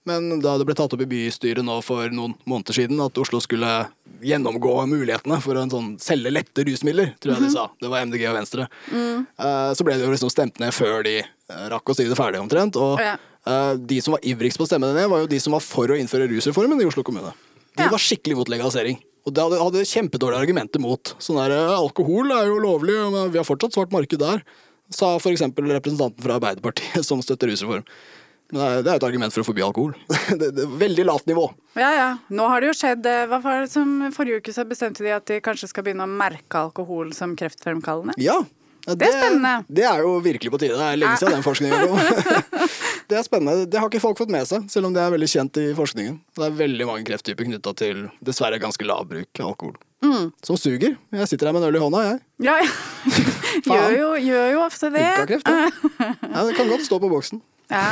Men da det ble tatt opp i bystyret nå for noen måneder siden at Oslo skulle gjennomgå mulighetene for å en sånn selge lette rusmidler, tror jeg Mhm. de sa. Det var MDG og Venstre. Mm. Eh, Så ble det jo liksom stemt ned før de eh, rakk å si det ferdig omtrent. Og eh, de som var ivrigst på å stemme det ned, var jo de som var for å innføre rusreformen i Oslo kommune. De Ja. var skikkelig mot legalisering. Og det hadde, hadde kjempedårlige argumenter mot. Sånn der, Alkohol er jo lovlig, men vi har fortsatt svart marked der. Sa f.eks. representanten fra Arbeiderpartiet som støtter rusreform. Men det er, det et argument for å forby alkohol. det, det er Veldig lavt nivå. Ja, ja. Nå har det jo skjedd eh, Hva var det som Forrige uke så bestemte de at de kanskje skal begynne å merke alkohol som kreftfremkallende. Ja. ja, Det er spennende. Det er jo virkelig på tide. Det er lenge siden den forskningen kom. det er spennende. Det har ikke folk fått med seg, selv om det er veldig kjent i forskningen. Det er veldig mange krefttyper knytta til dessverre ganske lav bruk av alkohol. Mm. Som suger. Jeg sitter her med en øl i hånda, jeg. Ja, ja. gjør, jo, gjør jo ofte det. Ja. Det kan godt stå på boksen. Ja.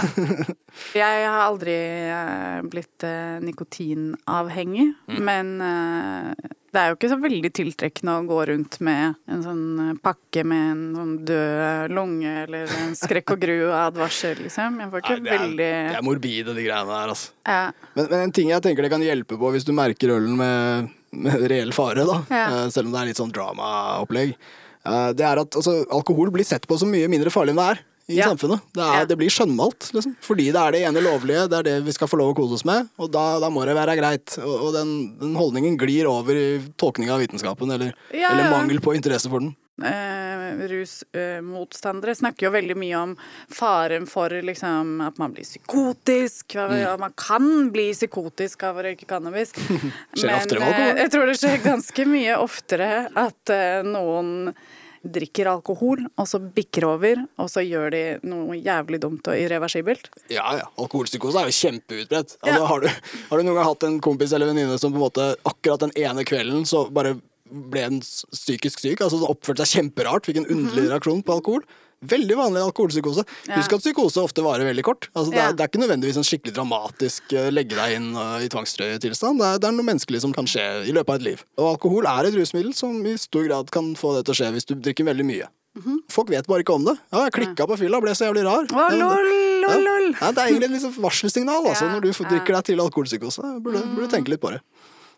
Jeg har aldri eh, blitt eh, nikotinavhengig, Mm. men eh, Det er jo ikke så veldig tiltrekkende å gå rundt med en sånn pakke med en sånn død lunge eller en skrekk og gru-advarsel, liksom. Jeg får ikke Nei, det, er, veldig det er morbide, de greiene der, altså. ja. Men, men en ting jeg tenker det kan hjelpe på hvis du merker ølen med, med reell fare, da, Ja. selv om det er litt sånn dramaopplegg, eh, det er at altså, alkohol blir sett på som mye mindre farlig enn det er i Ja. samfunnet. Det, er, Ja. det blir skjønnmalt, liksom. Fordi det er det ene lovlige, det er det vi skal få lov å kose oss med, og da, da må det være greit. Og, og den, den holdningen glir over i tolkninga av vitenskapen, eller, Ja, eller mangel på interesse for den. eh, rusmotstandere snakker jo veldig mye om faren for liksom, at man blir psykotisk. Mm. Ja, man kan bli psykotisk av å røyke cannabis. Skjer oftere eh, jeg tror det skjer ganske mye oftere at eh, noen drikker alkohol, og så bikker over, og så gjør de noe jævlig dumt og irreversibelt. Ja, ja. Alkoholpsykose er jo kjempeutbredt. Altså, Ja. har, du, har du noen gang hatt en kompis eller venninne som på en måte akkurat den ene kvelden så bare ble den psykisk syk? Altså oppførte seg kjemperart, fikk en underlig reaksjon på alkohol? Veldig vanlig alkoholpsykose. Ja. Husk at psykose ofte varer veldig kort. Altså, det, Ja. er, det er ikke nødvendigvis en skikkelig dramatisk eh, legge deg inn eh, i tvangstrøyetilstand. Det, det er noe menneskelig som kan skje i løpet av et liv. Og alkohol er et rusmiddel som i stor grad kan få det til å skje hvis du drikker veldig mye. Mhm. Folk vet bare ikke om det. Ja, jeg klikka på fylla, ble så jævlig rar. Det- lol, lol, lol. ja, det er egentlig et liksom varselsignal altså, Ja, når du ja. drikker deg til alkoholpsykose. Burde, burde tenke litt på det.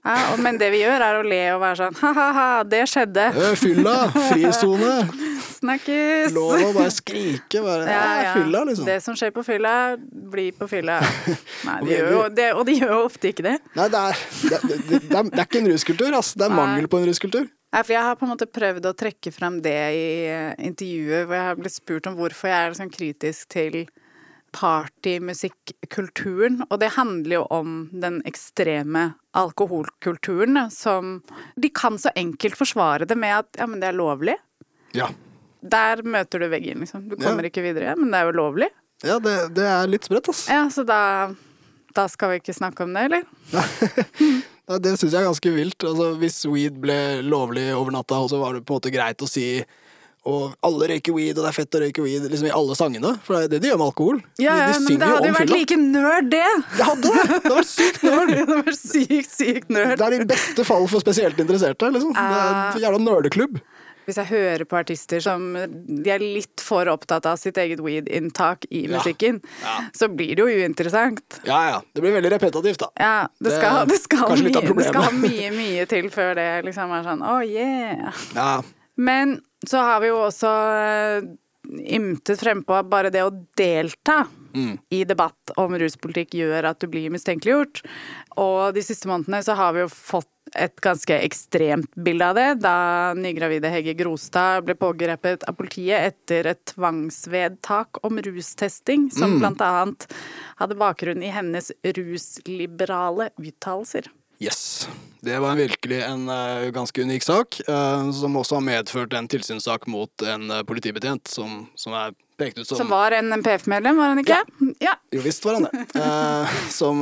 Ja, og, men det vi gjør, er å le og være sånn ha-ha-ha, det skjedde. Fylla! Frisone! Snakkes! Lov å bare skrike. Bare, ja, Fylla, liksom. Det som skjer på fylla, blir på fylla. Nei, de jo, det, og de gjør jo ofte ikke det. Nei, det er, det, det, det, er, er ikke en ruskultur, ass. Det er mangel på en ruskultur. Nei, for jeg har på en måte prøvd å trekke frem det i intervjuet hvor jeg har blitt spurt om hvorfor jeg er sånn kritisk til partymusikkulturen. Og det handler jo om den ekstreme alkoholkulturen som De kan så enkelt forsvare det med at ja, men det er lovlig. Ja, Der møter du veggen, liksom. Du kommer Ja. ikke videre. Men det er jo lovlig. ja det, det er litt spredt, altså. Ja, så da Da skal vi ikke snakke om det, eller? Det syns jeg er ganske vilt. Altså, hvis weed ble lovlig over natta, og så var det på en måte greit å si og alle røyker weed, og det er fett å røyke weed liksom i alle sangene. For det er det de gjør med alkohol. Ja, ja, de, de men det hadde jo vært fylla. like nerd, det! Det hadde det! Det var sykt nerd! Det var sykt, sykt nerd. Det er i beste fall for spesielt interesserte. Liksom. Det er Ah. en jævla nerdeklubb. Hvis jeg hører på artister som de er litt for opptatt av sitt eget weed-inntak i musikken, Ja. så blir det jo uinteressant. Ja ja, det blir veldig repetativt, da. Ja, det Det skal, er det skal, mye, det skal mye, mye til før det liksom er sånn oh yeah. Ja, Men så har vi jo også eh, ymtet frempå at bare det å delta Mm. i debatt om ruspolitikk gjør at du blir mistenkeliggjort. Og de siste månedene så har vi jo fått et ganske ekstremt bilde av det, da nygravide Hege Grostad ble pågrepet av politiet etter et tvangsvedtak om rustesting, som Mm. annet hadde bakgrunn i hennes rusliberale uttalelser. Yes. Det var virkelig en uh, ganske unik sak, uh, som også har medført en tilsynssak mot en uh, politibetjent som, som er pekt ut som Som var en MPF-medlem, var han ikke? Ja. Jo visst var han det. Som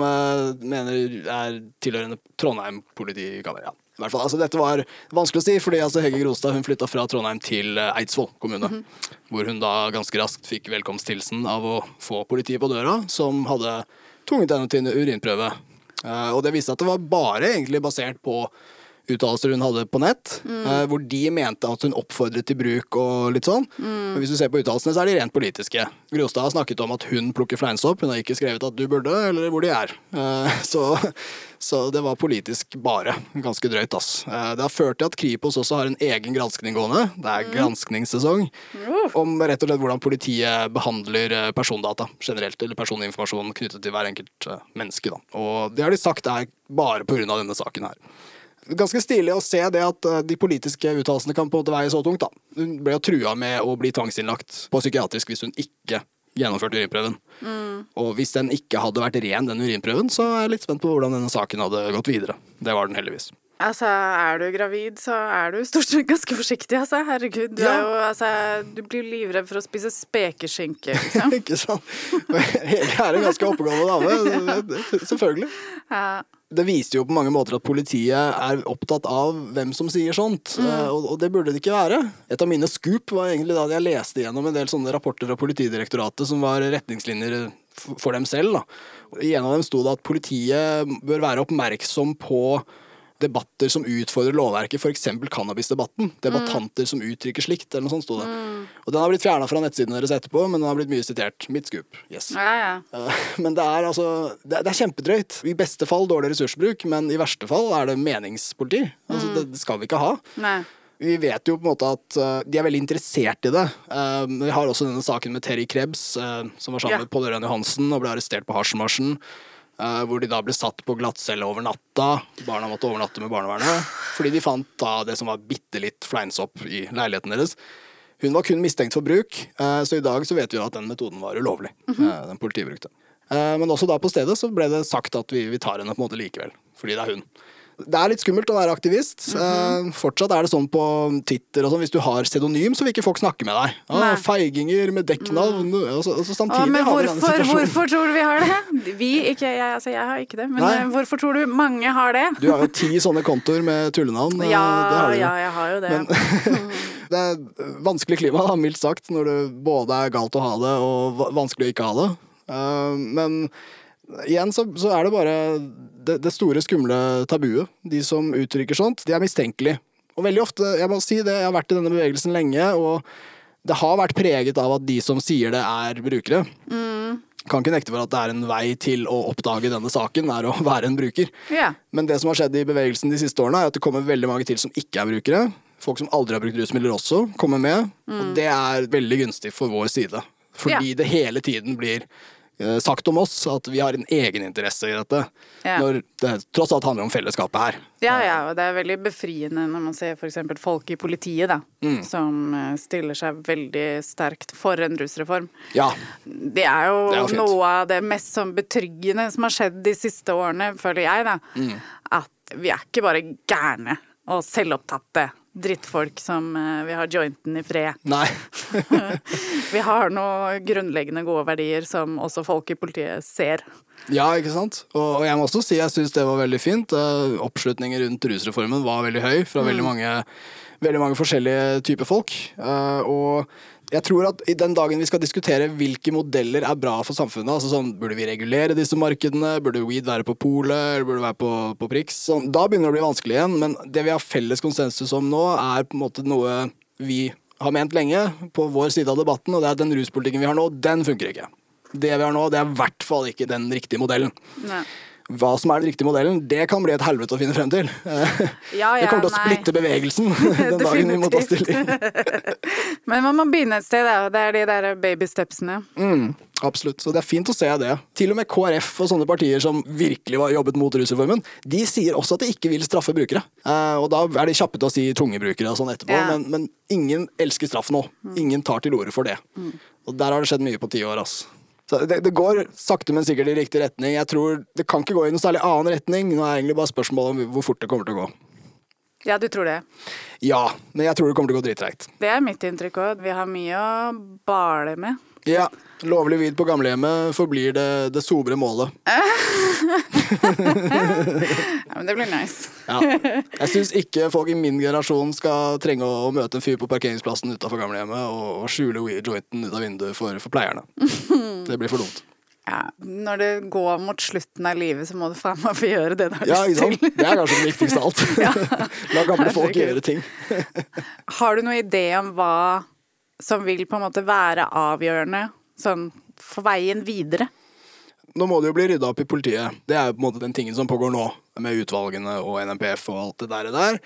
mener er tilhørende Trondheim politikammer. Ja. I hvert fall, altså Dette var vanskelig å si, fordi altså, Hege Grostad hun flytta fra Trondheim til Eidsvoll kommune. Mhm. Hvor hun da ganske raskt fikk velkomsthilsen av å få politiet på døra, som hadde tvunget henne til en urinprøve. Eh, og det viste at det var bare egentlig basert på uttalelser hun hadde på nett, Mm. eh, hvor de mente at hun oppfordret til bruk og litt sånn. Mm. Men hvis du ser på uttalelsene, så er de rent politiske. Grostad har snakket om at hun plukker fleinsopp, hun har ikke skrevet at du burde, eller hvor de er. Eh, Så, så det var politisk bare. Ganske drøyt, ass. Eh, Det har ført til at Kripos også har en egen granskning gående. Det er granskningssesong. Om rett og slett hvordan politiet behandler eh, persondata generelt, eller personinformasjon knyttet til hver enkelt menneske. Da. Og det har de sagt er bare pga. denne saken her ganske stilig å se det at eh, de politiske uttalelsene kan på en måte veie så tungt. da. Hun ble jo trua med å bli tvangsinnlagt på psykiatrisk hvis hun ikke gjennomførte urinprøven. Og hvis den ikke hadde vært ren, den urinprøven, så er jeg litt spent på hvordan denne saken hadde gått videre. Det var den heldigvis. Altså, er du gravid, så er du stort sett ganske forsiktig, altså. Herregud. Du, Ja. jo, altså, du blir livredd for å spise spekeskinke, liksom. ikke sant? Jeg er en ganske oppegående dame. Selvfølgelig. Ja. Det viser jo på mange måter at politiet er opptatt av hvem som sier sånt, mm. og, og det burde det ikke være. Et av mine scoop var egentlig da jeg leste gjennom en del sånne rapporter fra Politidirektoratet som var retningslinjer for dem selv. Da. I en av dem sto det at politiet bør være oppmerksom på debatter som utfordrer lovverket, f.eks. cannabisdebatten. Debattanter som uttrykker slikt, eller noe sånt sto det. Og den har blitt fjerna fra nettsiden deres etterpå, men den har blitt mye sitert. Mitt skup. Yes. Ja, ja. Eh, Men det er altså Det er, det er kjempedrøyt. I beste fall dårlig ressursbruk, men i verste fall er det meningspoliti. Altså, det, det skal vi ikke ha. Nei. Vi vet jo på en måte at uh, de er veldig interessert i det. Uh, vi har også denne saken med Terry Krebs, som var sammen Ja. med Pål Ørjan Johansen og ble arrestert på hasjmarsjen. Eh, hvor de da ble satt på glattcelle over natta. Barna måtte overnatte med barnevernet. Fordi de fant da det som var bitte litt fleinsopp i leiligheten deres. Hun var kun mistenkt for bruk, eh, så i dag så vet vi jo at den metoden var ulovlig. Mhm. eh, Den politiet brukte. Men også da på stedet så ble det sagt at vi, vi tar henne på en måte likevel, fordi det er hun. Det er litt skummelt å være aktivist. Mhm. Eh, fortsatt er det sånn på Twitter og sånn, hvis du har pseudonym, så vil ikke folk snakke med deg. Ah, feiginger med dekknavn. Og så, og så samtidig ah, men hvorfor, hvorfor tror du vi har det? Vi, ikke jeg, altså jeg har ikke det. Men Nei. eh, hvorfor tror du mange har det? Du har jo ti sånne kontoer med tullenavn. eh, Ja, det har du ja, jeg har jo det. Det er vanskelig klima, da, mildt sagt, når det både er galt å ha det og vanskelig å ikke ha det. Uh, men igjen så, så er det bare det, det store, skumle tabuet. De som uttrykker sånt, de er mistenkelige. Og veldig ofte, jeg må si det, jeg har vært i denne bevegelsen lenge, og det har vært preget av at de som sier det, er brukere. Kan ikke nekte for at det er en vei til å oppdage denne saken, er å være en bruker. Yeah. Men det som har skjedd i bevegelsen de siste årene, er at det kommer veldig mange til som ikke er brukere. Folk som aldri har brukt rusmidler også, kommer med. Og det er veldig gunstig for vår side. Fordi yeah. det hele tiden blir sagt om oss at vi har en egeninteresse i dette. Ja. Når det tross alt handler om fellesskapet her. Ja, ja, og det er veldig befriende når man ser f.eks. folk i politiet, da, Mm. som eh, stiller seg veldig sterkt for en rusreform. Ja. Det er jo, Det er jo noe av det mest sånn betryggende som har skjedd de siste årene, føler jeg, da. Mm. At vi er ikke bare gærne og selvopptatte drittfolk som uh, vil ha jointen i fred. Nei. Vi har noen grunnleggende gode verdier som også folk i politiet ser. Ja, ikke sant? Og, og jeg må også si jeg syns det var veldig fint. Uh, oppslutningen rundt rusreformen var veldig høy fra veldig, mange, veldig mange forskjellige typer folk. Uh, og jeg tror at i den dagen vi skal diskutere hvilke modeller er bra for samfunnet, altså sånn burde vi regulere disse markedene, burde weed være på polet, eller burde det være på, på Prix, sånn, da begynner det å bli vanskelig igjen. Men det vi har felles konsensus om nå, er på en måte noe vi har ment lenge på vår side av debatten, og det er at den ruspolitikken vi har nå, den funker ikke. Det vi har nå, det er i hvert fall ikke den riktige modellen. Nei. Hva som er den riktige modellen, det kan bli et helvete å finne frem til. Ja, det kommer til å nei. splitte bevegelsen den dagen vi må ta stilling. Men man må begynne et sted, da. Det er de der babystepsene. Mm, absolutt. Så det er fint å se det. Til og med KrF og sånne partier som virkelig var jobbet mot rusreformen, de sier også at de ikke vil straffe brukere. Eh, og da er de kjappe til å si tunge brukere og sånn etterpå, Ja. men, men ingen elsker straff nå. Ingen tar til orde for det. Og der har det skjedd mye på ti år, ass. Så det, det går sakte, men sikkert i riktig retning. Jeg tror Det kan ikke gå i noen særlig annen retning. Nå er det egentlig bare spørsmålet om hvor fort det kommer til å gå. Ja, du tror det. Ja, men jeg tror det kommer til å gå drittreigt. Det er mitt inntrykk òg. Vi har mye å bale med. Ja. Lovlig vid på gamlehjemmet forblir det, det sobre målet. Ja, men det blir nice. Ja. Jeg syns ikke folk i min generasjon skal trenge å, møte en fyr på parkeringsplassen utafor gamlehjemmet og, og skjule jointen ut av vinduet for, for pleierne. Det blir for dumt. Ja, når det går mot slutten av livet, så må du faen meg få gjøre det du har Ja, lyst til. Det er kanskje det viktigste av alt. La gamle folk gjøre ting. Har du noen idé om hva som vil på en måte være avgjørende sånn for veien videre? Nå må det jo bli rydda opp i politiet. Det er jo på en måte den tingen som pågår nå, med utvalgene og NMPF og alt det der. og der.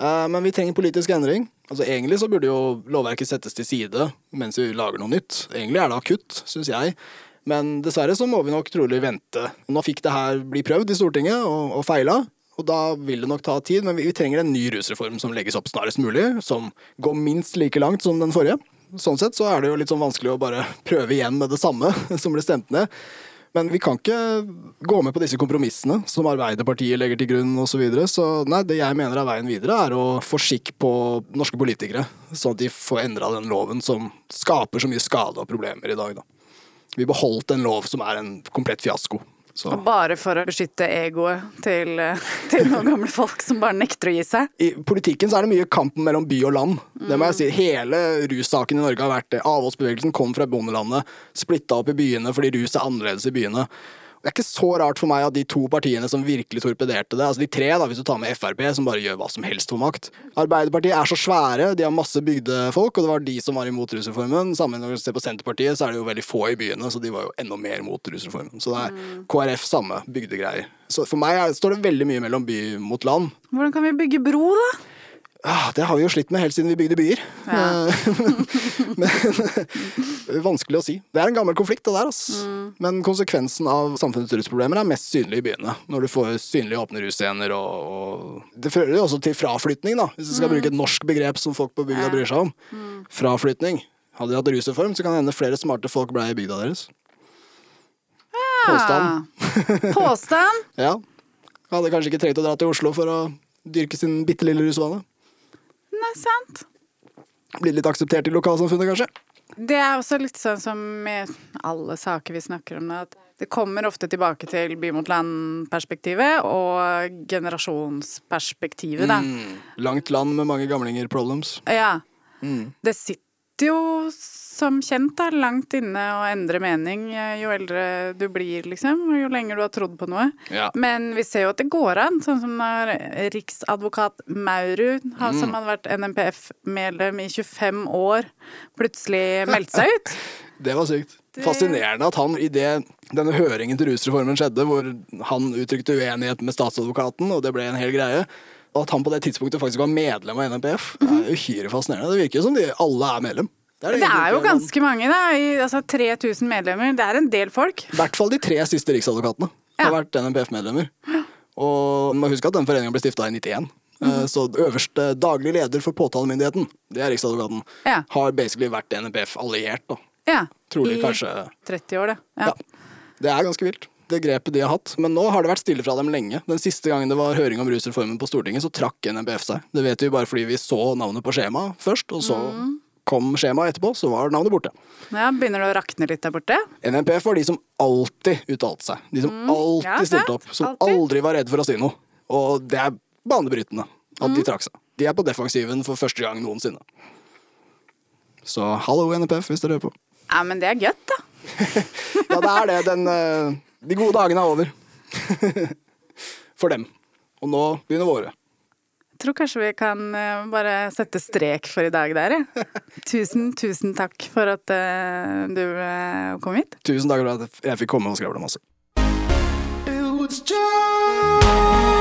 Eh, Men vi trenger politisk endring. Altså Egentlig så burde jo lovverket settes til side mens vi lager noe nytt. Egentlig er det akutt, syns jeg. Men dessverre så må vi nok trolig vente. Nå fikk det her bli prøvd i Stortinget, og, og feila. Og da vil det nok ta tid, men vi, vi trenger en ny rusreform som legges opp snarest mulig. Som går minst like langt som den forrige. Sånn sett så er det jo litt sånn vanskelig å bare prøve igjen med det samme som ble stemt ned. Men vi kan ikke gå med på disse kompromissene som Arbeiderpartiet legger til grunn osv. Så, videre. så nei, det jeg mener er veien videre, er å få skikk på norske politikere. Sånn at de får endra den loven som skaper så mye skade og problemer i dag. Da. Vi beholdt en lov som er en komplett fiasko. Så. Bare for å beskytte egoet til, eh, til noen gamle folk som bare nekter å gi seg? I politikken så er det mye kampen mellom by og land. Det må jeg si. Hele russaken i Norge har vært det. Avholdsbevegelsen kom fra bondelandet, splitta opp i byene fordi rus er annerledes i byene. Det er ikke så rart for meg at de to partiene som virkelig torpederte det, altså de tre, da, hvis du tar med Frp, som bare gjør hva som helst for makt Arbeiderpartiet er så svære, de har masse bygdefolk, og det var de som var imot rusreformen. Sammen når du ser på Senterpartiet, så er det jo veldig få i byene, så de var jo enda mer mot rusreformen. Så det er KrF samme bygdegreier. Så for meg er, står det veldig mye mellom by mot land. Hvordan kan vi bygge bro, da? Ah, det har vi jo slitt med helt siden vi bygde byer. Ja. Men vanskelig å si. Det er en gammel konflikt, det der. ass. Men konsekvensen av samfunnets rusproblemer er mest synlig i byene. Når du får synlige åpne russcener og, og Det fører jo også til fraflytning, da, hvis du skal bruke et norsk begrep som folk på bygda bryr seg om. Fraflytning. Hadde de hatt rusreform, så kan det hende flere smarte folk ble i bygda deres. Påstand. Ah. Påstand? Ja. Hadde kanskje ikke trengt å dra til Oslo for å dyrke sin bitte lille rusvane. Nei, sant. Blir litt akseptert i lokalsamfunnet, kanskje. Det er også litt sånn som med alle saker vi snakker om, at det kommer ofte tilbake til by mot land-perspektivet og generasjonsperspektivet, da. Mm. Langt land med mange gamlinger problems. Ja. Mm. Det sitter jo som kjent da, langt inne å endre mening eh, jo eldre du blir, liksom, og jo lenger du har trodd på noe. Ja. Men vi ser jo at det går an, sånn som når riksadvokat Maurud, Mm. som hadde vært NMPF-medlem i 25 år, plutselig meldte seg ut. Det var sykt. Fascinerende at han i det, denne høringen til rusreformen skjedde, hvor han uttrykte uenighet med statsadvokaten, og det ble en hel greie, og at han på det tidspunktet faktisk var medlem av NMPF, det er uhyre fascinerende. Det virker jo som de alle er medlem. Det egentlig er jo ganske mange, da. I, altså 3000 medlemmer. Det er en del folk. I hvert fall de tre siste riksadvokatene Ja. har vært NMPF-medlemmer. Og man må huske at den foreningen ble stifta i 91. Eh, Så øverste daglig leder for påtalemyndigheten, det er Riksadvokaten, Ja. har basically vært NMPF-alliert. da. Ja. Trolig I kanskje 30 år, det. Ja. Ja. Det er ganske vilt, det grepet de har hatt. Men nå har det vært stille fra dem lenge. Den siste gangen det var høring om rusreformen på Stortinget, så trakk NMPF seg. Det vet vi bare fordi vi så navnet på skjemaet først, og så kom skjemaet etterpå, så var navnet borte. ja. Begynner det å rakne litt der borte? NMPF var de som alltid uttalte seg. De som alltid Ja, stilte opp. Som Alltid. aldri var redd for å si noe. Og det er banebrytende at de trakk seg. De er på defensiven for første gang noensinne. Så hallo, NPF, hvis dere hører på. Ja, men det er gøtt, da. Ja, det er det. Den, eh, de gode dagene er over. For dem. Og nå begynner våre. Jeg tror kanskje vi kan eh, bare sette strek for i dag der, jeg. Tusen, tusen takk for at eh, du eh, kom hit. Tusen takk for at jeg fikk komme og skravle masse. It was just